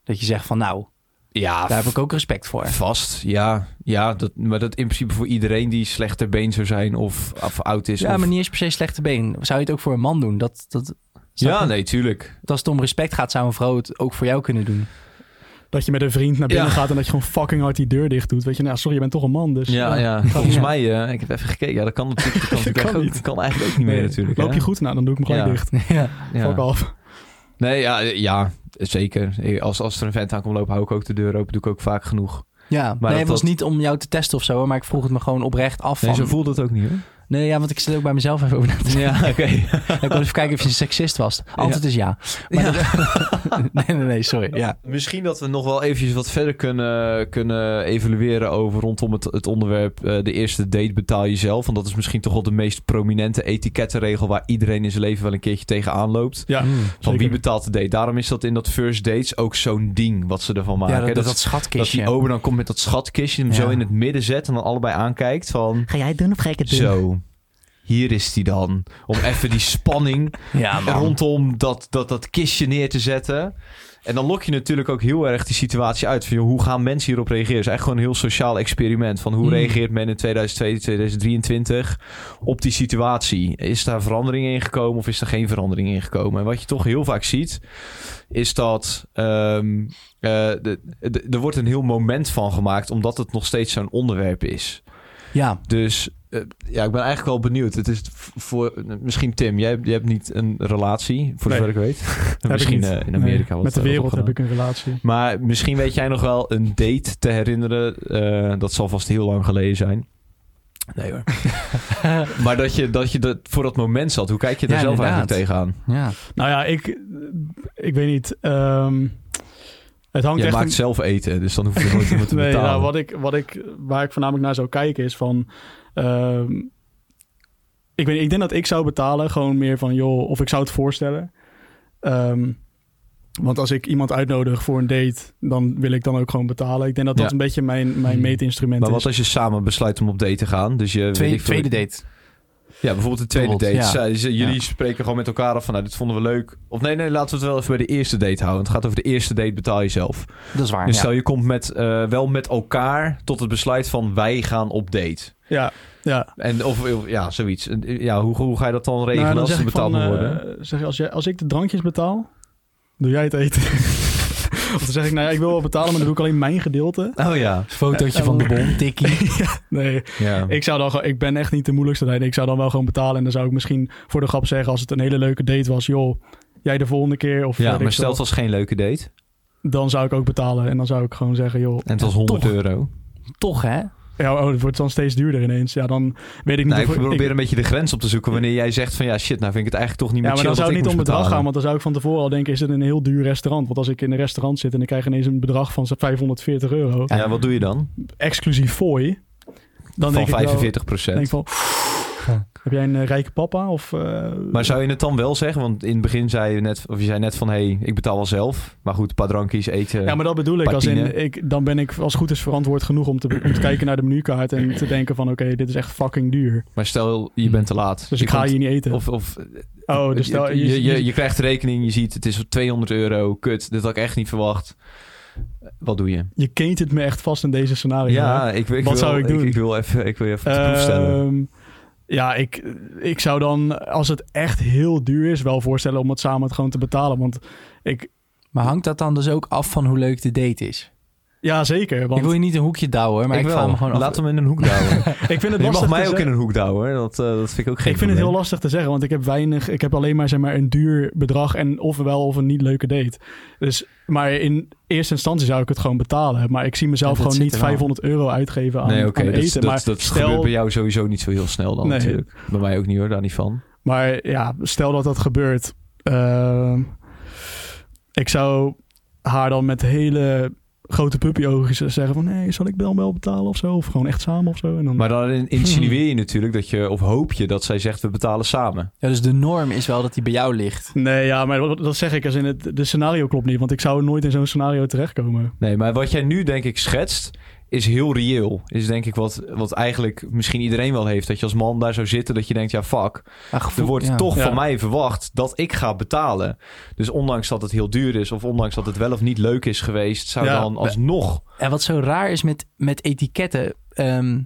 Dat je zegt van, nou, Ja, daar heb ik ook respect voor. Vast, ja. ja dat, maar dat in principe voor iedereen die slechter been zou zijn of, of oud is. Ja, of... maar niet eens per se slechte been. Zou je het ook voor een man doen? Dat, dat, Ja, je? nee, tuurlijk. Dat als het om respect gaat, zou een vrouw het ook voor jou kunnen doen. Dat je met een vriend naar binnen Ja. gaat en dat je gewoon fucking hard die deur dicht doet. Weet je, nou sorry, je bent toch een man. Dus Ja, ja. kan volgens mij, eh, ik heb even gekeken. Ja, dat kan natuurlijk, dat kan, natuurlijk kan dat kan eigenlijk ook niet meer Nee, natuurlijk. Loop hè? je goed? Nou, dan doe ik hem gelijk Ja. dicht. ja. Ja. Fuck off. Nee, ja, ja, zeker. Als, als er een vent aan komt lopen, hou ik ook de deur open. Doe ik ook vaak genoeg. Ja, Maar nee, dat- het was dat- niet om jou te testen of zo, maar ik vroeg het me gewoon oprecht af. Nee, van... zo voelt het ook niet hoor. Nee, ja, want ik zit ook bij mezelf even over na te denken. Ja, oké. Ik wil even kijken of je een seksist was. Antwoord is ja. Maar Ja. dat- nee, nee, nee, sorry. Ja. Misschien dat we nog wel eventjes wat verder kunnen, kunnen evalueren over rondom het, het onderwerp eh, de eerste date betaal je zelf. Want dat is misschien toch wel de meest prominente etikettenregel waar iedereen in zijn leven wel een keertje tegenaan loopt. Ja, Mm. Van zeker. wie betaalt de date? Daarom is dat in dat first dates ook zo'n ding wat ze ervan maken. Ja, dat, dat, dat, dat dat schatkistje. die ober dan komt met dat schatkistje, hem Ja. zo in het midden zet en dan allebei aankijkt van... Ga jij het doen of ga ik het Zo, hier is die dan. Om even die spanning Ja, rondom dat, dat, dat kistje neer te zetten. En dan lok je natuurlijk ook heel erg die situatie uit. Van, joh, hoe gaan mensen hierop reageren? Het is eigenlijk gewoon een heel sociaal experiment. Van hoe Hmm. reageert men in 2022, 2023 op die situatie? Is daar verandering in gekomen of is er geen verandering in gekomen? En wat je toch heel vaak ziet, is dat ehm, eh, de- de- er wordt een heel moment van gemaakt... omdat het nog steeds zo'n onderwerp is. Ja, Dus eh, ja, ik ben eigenlijk wel benieuwd. Het is voor misschien Tim, jij, jij hebt niet een relatie, voor Nee. zover ik weet. Ik misschien eh, in Amerika. Met de wereld heb ik een relatie. Maar misschien weet jij nog wel een date te herinneren. eh, dat zal vast heel lang geleden zijn. Nee hoor. maar dat je, dat je dat voor dat moment zat. Hoe kijk je daar Ja, zelf inderdaad. eigenlijk tegenaan? ja. Nou ja, ik, ik weet niet. ehm, het hangt Jij echt... maakt een- zelf eten, dus dan hoef je nooit iemand te nee, betalen. nou, wat ik, wat ik, waar ik voornamelijk naar zou kijken is van... ehm, ik, weet, ik denk dat ik zou betalen. Gewoon meer van, joh, of ik zou het voorstellen. Ehm, want als ik iemand uitnodig voor een date, dan wil ik dan ook gewoon betalen. Ik denk dat dat Ja. een beetje mijn, mijn Hmm. meetinstrument Maar is. wat als je samen besluit om op date te gaan? Dus je, tweede date. Ja, bijvoorbeeld de tweede date. Ja. Ze- jullie Ja. spreken gewoon met elkaar af van, nou, dit vonden we leuk. Of nee, nee, laten we het wel even bij de eerste date houden. Het gaat over de eerste date betaal je zelf. Dat is waar. Dus ja. stel je komt met, eh, wel met elkaar tot het besluit van wij gaan op date. Ja, ja. En of, of- ja, zoiets. Ja, hoe, hoe ga je dat dan regelen Nou, dan als ik betaald van, moet eh, worden? zeg als, jij, als ik de drankjes betaal, doe jij het eten. Of dan zeg ik, nou ja, ik wil wel betalen, maar dan doe ik alleen mijn gedeelte. Oh ja. Fotootje van de bon, tikkie. Nee, ja. ik zou dan gewoon, ik ben echt niet de moeilijkste daarin. Ik zou dan wel gewoon betalen en dan zou ik misschien voor de grap zeggen, als het een hele leuke date was, joh, jij de volgende keer of ja, maar stel het was geen leuke date. dan zou ik ook betalen en dan zou ik gewoon zeggen, joh, En het was Ja, 100 toch. euro. Toch, hè? Ja, oh, het wordt dan steeds duurder ineens. Ja, dan weet ik niet Nou, ik probeer ik- een beetje de grens op te zoeken wanneer jij zegt van ja shit, nou vind ik het eigenlijk toch niet Ja, meer maar dan zou het niet om bedrag gaan, want dan zou ik van tevoren al denken, is het een heel duur restaurant? Want als ik in een restaurant zit en ik krijg ineens een bedrag van 540 euro, Ja, wat doe je dan? exclusief fooi, dan van denk ik wel, 45 denk ik van, heb jij een eh, rijke papa? Of, eh, Maar zou je het dan wel zeggen? Want in het begin zei je net, of je zei net van hé, hey, ik betaal wel zelf. Maar goed, een paar drankjes eten. ja, maar dat bedoel ik. Als in, ik, dan ben ik als goed is verantwoord genoeg om te, om te kijken naar de menukaart en te denken van oké, dit is echt fucking duur. Maar stel, je bent te laat. Dus Je ik ga komt- hier niet eten. Of, of oh, dus stel, je, je, je, je krijgt de rekening, je ziet het is 200 euro. Kut, dit had ik echt niet verwacht. Wat doe je? je keent het me echt vast in deze scenario. Ja, ik, ik Wat wil, zou ik doen? Ik, wil even, ik wil even proef stellen. Ja, ik, ik zou dan, als het echt heel duur is, wel voorstellen om het samen gewoon te betalen. Want ik, Maar hangt dat dan dus ook af van hoe leuk de date is? Ja zeker. Want Ik wil je niet een hoekje douwen, maar ik, ik wel. me gewoon af. Laat hem in een hoek douwen. ik vind het je mag mij ook zeggen. in een hoek douwen. Dat, eh, dat vind ik ook geen Ik vind het heel lastig te zeggen, want ik heb weinig. Ik heb alleen maar, zeg maar een duur bedrag en ofwel of een niet leuke date. Dus, maar in eerste instantie zou ik het gewoon betalen. Maar ik zie mezelf Ja, gewoon niet er wel. 500 euro uitgeven aan, Nee, oké. aan dat, eten. dat, maar dat stel, gebeurt bij jou sowieso niet zo heel snel dan Nee. natuurlijk. Bij mij ook niet hoor, daar niet van. Maar ja, stel dat dat gebeurt. ehm, ik zou haar dan met hele grote puppyogen zeggen van... nee, zal ik dan wel betalen of zo? Of gewoon echt samen of zo? En dan, Maar dan in- insinueer je natuurlijk dat je, of hoop je dat zij zegt we betalen samen. Ja, dus de norm is wel dat die bij jou ligt. Nee, ja, maar dat, dat zeg ik als in het... De scenario klopt niet, want ik zou nooit in zo'n scenario terechtkomen. Nee, maar wat jij nu denk ik schetst, is heel reëel. Is denk ik wat, wat eigenlijk misschien iedereen wel heeft. Dat je als man daar zou zitten, dat je denkt, ja fuck. Gevoel- Er wordt ja. toch Ja. van mij verwacht dat ik ga betalen. Dus ondanks dat het heel duur is, of ondanks dat het wel of niet leuk is geweest, zou Ja. dan alsnog... En wat zo raar is met, met etiketten. ehm,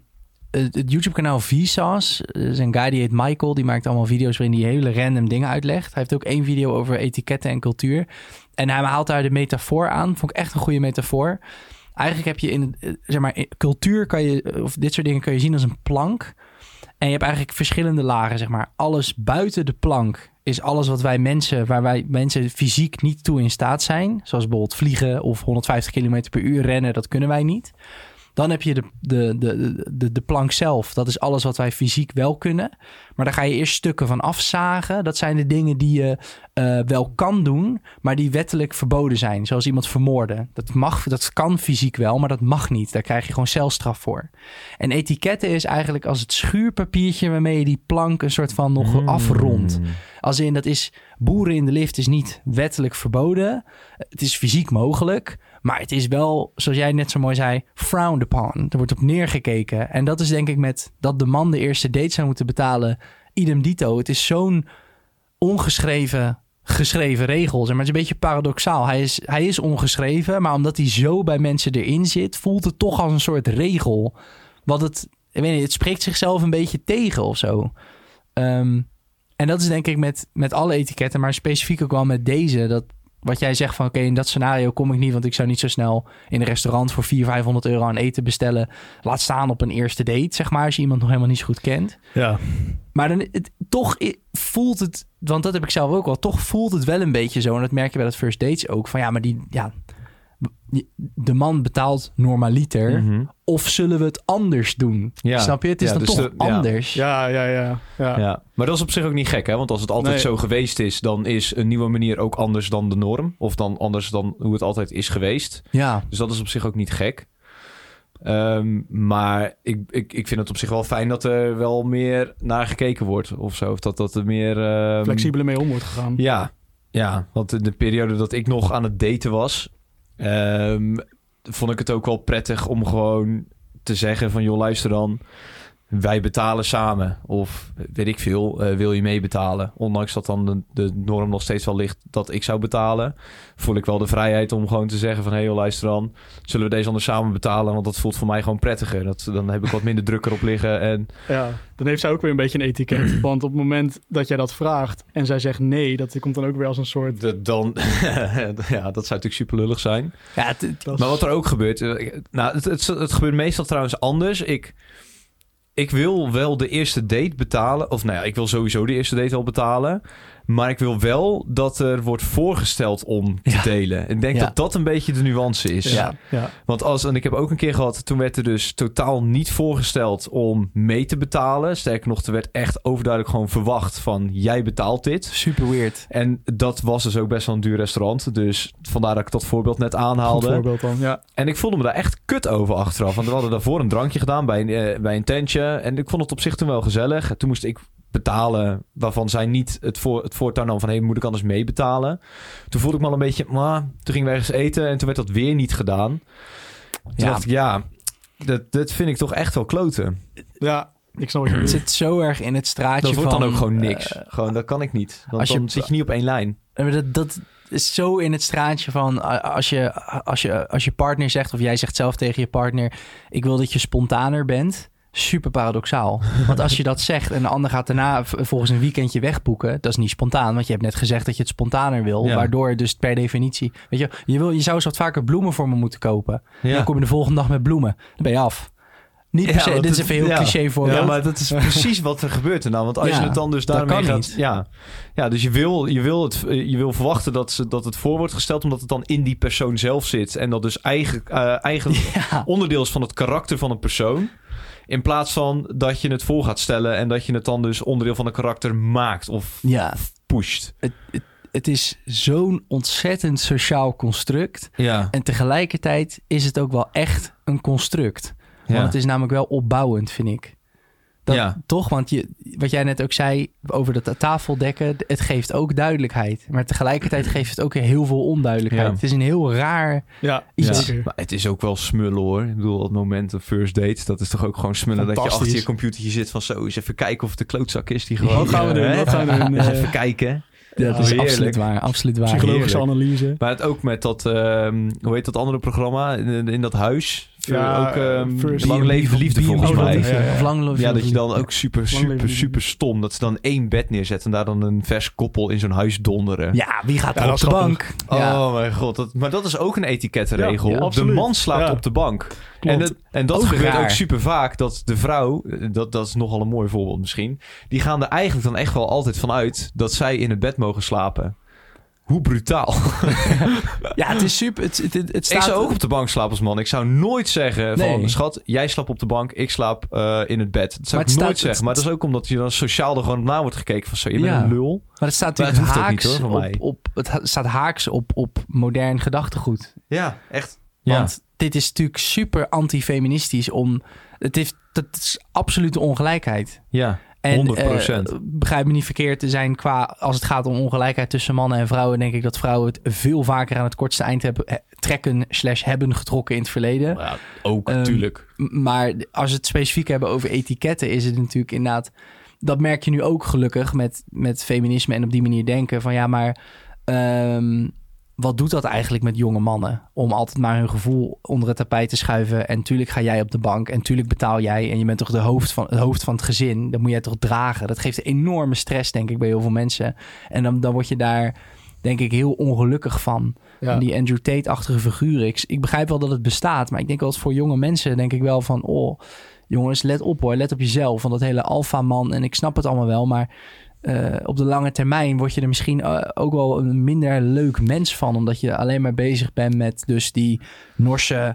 het, YouTube-kanaal Vsauce. Er is een guy die heet Michael. Die maakt allemaal video's waarin hij hele random dingen uitlegt. Hij heeft ook één video over etiketten en cultuur. En hij haalt daar de metafoor aan. Vond ik echt een goede metafoor. Eigenlijk heb je in, eh, zeg maar, cultuur kan je, of dit soort dingen kun je zien als een plank. En je hebt eigenlijk verschillende lagen, zeg maar. Alles buiten de plank is alles wat wij mensen, waar wij mensen fysiek niet toe in staat zijn. Zoals bijvoorbeeld vliegen of 150 km per uur rennen, dat kunnen wij niet. Dan heb je de, de, de, de, de plank zelf. Dat is alles wat wij fysiek wel kunnen. Maar daar ga je eerst stukken van afzagen. Dat zijn de dingen die je eh, wel kan doen, maar die wettelijk verboden zijn. Zoals iemand vermoorden. Dat, mag, dat kan fysiek wel, maar dat mag niet. Daar krijg je gewoon celstraf voor. En etiketten is eigenlijk als het schuurpapiertje waarmee je die plank een soort van nog Hmm. afrondt. Als in, dat is boeren in de lift is niet wettelijk verboden. Het is fysiek mogelijk. Maar het is wel, zoals jij net zo mooi zei, frowned upon. Er wordt op neergekeken. En dat is denk ik met dat de man de eerste date zou moeten betalen. Idem dito. Het is zo'n ongeschreven geschreven regel. Zeg maar het is een beetje paradoxaal. Hij is, hij is ongeschreven, maar omdat hij zo bij mensen erin zit, voelt het toch als een soort regel. Wat het, ik weet niet, het spreekt zichzelf een beetje tegen of zo. Ehm, en dat is denk ik met, met alle etiketten, maar specifiek ook wel met deze. Dat wat jij zegt van oké, in dat scenario kom ik niet, want ik zou niet zo snel in een restaurant voor 400, 500 euro aan eten bestellen. Laat staan op een eerste date, zeg maar, als je iemand nog helemaal niet zo goed kent. Ja. Maar dan, het, toch voelt het, want dat heb ik zelf ook wel, toch voelt het wel een beetje zo. En dat merk je bij dat first dates ook. Van ja, maar die, ja, de man betaalt normaliter. Mhm. Of zullen we het anders doen? Ja. Snap je? Het is Ja, dan dus toch de- anders. Ja, ja, ja. ja. Ja, maar dat is op zich ook niet gek, hè? Want als het altijd Nee. zo geweest is, dan is een nieuwe manier ook anders dan de norm. Of dan anders dan hoe het altijd is geweest. Ja. Dus dat is op zich ook niet gek. Ehm, maar ik, ik, ik vind het op zich wel fijn dat er wel meer naar gekeken wordt of zo. Of dat, dat er meer... ehm, Flexibeler mee om wordt gegaan. Ja, ja, want in de periode dat ik nog aan het daten was, ehm, vond ik het ook wel prettig om gewoon te zeggen van joh, luister dan, wij betalen samen. Of weet ik veel, eh, wil je meebetalen? Ondanks dat dan de, de norm nog steeds wel ligt dat ik zou betalen, voel ik wel de vrijheid om gewoon te zeggen van hé hey, joh, luister dan, zullen we deze anders samen betalen? Want dat voelt voor mij gewoon prettiger. Dat, dan heb ik wat minder druk erop liggen en Ja, dan heeft zij ook weer een beetje een etiket. Want op het moment dat jij dat vraagt en zij zegt nee, dat komt dan ook weer als een soort... de, dan, ja, dat zou natuurlijk super lullig zijn. Ja, het- is- Maar wat er ook gebeurt... eh, Nou, het, het, het gebeurt meestal trouwens anders. Ik, ik wil wel de eerste date betalen. Of nou ja, ik wil sowieso de eerste date wel betalen. Maar ik wil wel dat er wordt voorgesteld om te Ja. delen. Ik denk Ja. dat dat een beetje de nuance is. Ja. ja. Want als, en ik heb ook een keer gehad, toen werd er dus totaal niet voorgesteld om mee te betalen. Sterker nog, er werd echt overduidelijk gewoon verwacht van jij betaalt dit. super weird. En dat was dus ook best wel een duur restaurant. Dus vandaar dat ik dat voorbeeld net Goed aanhaalde. voorbeeld dan. Ja. En ik voelde me daar echt kut over achteraf. Want we hadden daarvoor een drankje gedaan bij, een, eh, bij een tentje. En ik vond het op zich toen wel gezellig. En toen moest ik betalen waarvan zij niet het, voor, het voortouw nam van... hé, moet ik anders meebetalen? Toen voelde ik me al een beetje... Maar, toen gingen we ergens eten en toen werd dat weer niet gedaan. Toen Ja. dacht ik, ja, dat, dat vind ik toch echt wel kloten. ja, ik snap Het bedoelt. zit zo erg in het straatje Dat wordt van... dan ook gewoon niks. eh, gewoon, dat kan ik niet. Want als je- dan zit je niet op één lijn. Maar Dat, dat is zo in het straatje van als je, als, je, als je partner zegt, of jij zegt zelf tegen je partner: Ik wil dat je spontaner bent. Super paradoxaal. Want als je dat zegt en de ander gaat daarna volgens een weekendje wegboeken, dat is niet spontaan. Want je hebt net gezegd dat je het spontaner wil. Ja. Waardoor dus per definitie. Weet je, je, wil, je zou eens wat vaker bloemen voor me moeten kopen. Dan kom je de volgende dag met bloemen. Dan ben je af. Niet per se, dit is heel ja. cliché voorbeeld. Ja, maar dat is precies wat er gebeurt er nou. Want als Ja, je het dan dus daarmee gaat... niet. Ja, ja dus je wil, je, wil het, eh, je wil verwachten dat, ze, dat het voor wordt gesteld... omdat het dan in die persoon zelf zit. En dat dus eigen, eh, eigen onderdeel is van het karakter van een persoon. In plaats van dat je het voor gaat stellen... en dat je het dan dus onderdeel van een karakter maakt of ja, pusht. het, het, het is zo'n ontzettend sociaal construct. Ja, En tegelijkertijd is het ook wel echt een construct. Want ja. het is namelijk wel opbouwend, vind ik. Dat, Ja. Toch? Want je, wat jij net ook zei over dat tafeldekken, het geeft ook duidelijkheid. Maar tegelijkertijd geeft het ook heel veel onduidelijkheid. Ja. Het is een heel raar... Ja, Iets. Maar het is ook wel smullen hoor. Ik bedoel, dat moment, een first date, dat is toch ook gewoon smullen dat je achter je computertje zit van zo eens even kijken of het de klootzak is die gewoon... Wat gaan we doen? eh, Wat gaan we doen? Eh, even kijken. dat is heerlijk. absoluut waar. Absoluut waar. Psychologische heerlijk. analyse. Maar het ook met dat, ehm, hoe heet dat andere programma in, in dat huis? Ja, ook ehm, First- Lang Leven Liefde volgens Oh, dat mij. is- ja, ja. Of lang Ja, dat je dan ook super, super, super stom. Dat ze dan één bed neerzetten en daar dan een vers koppel in zo'n huis donderen. Ja, wie gaat er op de bank? Ja. Oh mijn god. Dat, maar dat is ook een etikettenregel. Ja, ja, de man slaapt Ja. op de bank. En, het- en dat Ook gebeurt raar. ook super vaak. Dat de vrouw, eh, dat, dat is nogal een mooi voorbeeld misschien. Die gaan er eigenlijk dan echt wel altijd van uit dat zij in het bed mogen slapen. Hoe brutaal. ja, het is super. Het, het, het staat... Ik zou ook op de bank slapen als man. Ik zou nooit zeggen Nee. van... Schat, jij slaapt op de bank, ik slaap eh, in het bed. Dat zou Maar ik nooit staat- zeggen. Maar dat is ook omdat je dan sociaal er gewoon naar wordt gekeken. Van zo, je bent een lul. Maar het staat natuurlijk ook niet, haaks hoor, van mij. op, op... Het staat haaks op, op modern gedachtegoed. Ja, echt. Want dit is natuurlijk super antifeministisch om... Het heeft, dat is absolute ongelijkheid. ja. En 100%. eh, begrijp me niet verkeerd te zijn qua... Als het gaat om ongelijkheid tussen mannen en vrouwen... denk ik dat vrouwen het veel vaker aan het kortste eind hebben, eh, trekken... slash hebben getrokken in het verleden. Ja, ook Ehm, natuurlijk. M- Maar als we het specifiek hebben over etiketten... is het natuurlijk inderdaad... Dat merk je nu ook gelukkig met, met feminisme en op die manier denken. Van ja, maar... ehm, wat doet dat eigenlijk met jonge mannen? Om altijd maar hun gevoel onder het tapijt te schuiven. En tuurlijk ga jij op de bank. En tuurlijk betaal jij. En je bent toch de hoofd van, het hoofd van het gezin. Dat moet jij toch dragen. Dat geeft enorme stress, denk ik, bij heel veel mensen. En dan, dan word je daar, denk ik, heel ongelukkig van. Ja. Die Andrew Tate-achtige. Ik, ik begrijp wel dat het bestaat. Maar ik denk wel dat voor jonge mensen, denk ik wel van... Oh, jongens, let op hoor. Let op jezelf. Van dat hele alfa-man. En ik snap het allemaal wel, maar... eh, op de lange termijn word je er misschien eh, ook wel een minder leuk mens van. Omdat je alleen maar bezig bent met dus die Norse eh,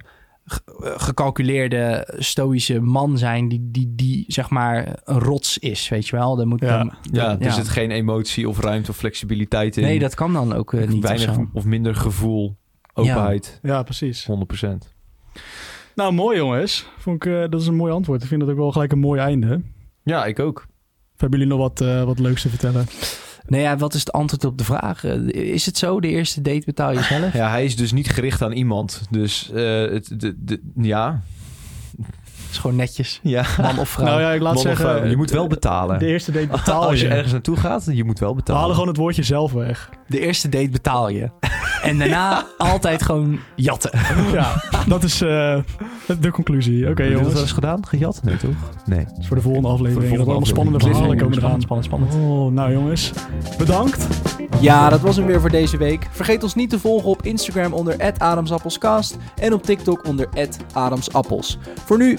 gecalculeerde stoïsche man zijn. Die, die, die zeg maar een rots is, weet je wel. Dan moet, Ja. dan- Ja, er ja. zit geen emotie of ruimte of flexibiliteit in. Nee, dat kan dan ook niet. Weinig zo. of minder gevoel, openheid. Ja, precies. 100%. Nou, mooi jongens. Vond ik, eh, dat is een mooi antwoord. Ik vind dat ook wel gelijk een mooi einde. Ja, ik ook. Of hebben jullie nog wat, eh, wat leuks te vertellen? Nee, ja, wat is het antwoord op de vraag? Eh, Is het zo, de eerste date betaal je zelf? Ja, hij is dus niet gericht aan iemand. Dus eh, het, de, de, ja. Het is gewoon netjes. ja. Man of vrouw. Nou ja, ik laat Man zeggen... je moet wel betalen. De eerste date betaal Als je ergens naartoe gaat, je moet wel We betalen. halen gewoon het woordje zelf weg. De eerste date betaal je. En daarna altijd gewoon jatten. ja, dat is eh, de conclusie. Oké Heb je dat wel jongens. eens gedaan? Gejat? Nee, toch? Nee. Dat is voor de volgende aflevering. Voor de allemaal volgende spannende verhalen komen eraan. Spannend, spannend. Oh, nou jongens. Bedankt. Ja, dat was hem weer voor deze week. Vergeet ons niet te volgen op Instagram onder @adamsappelscast en op TikTok onder @adamsappels. Voor nu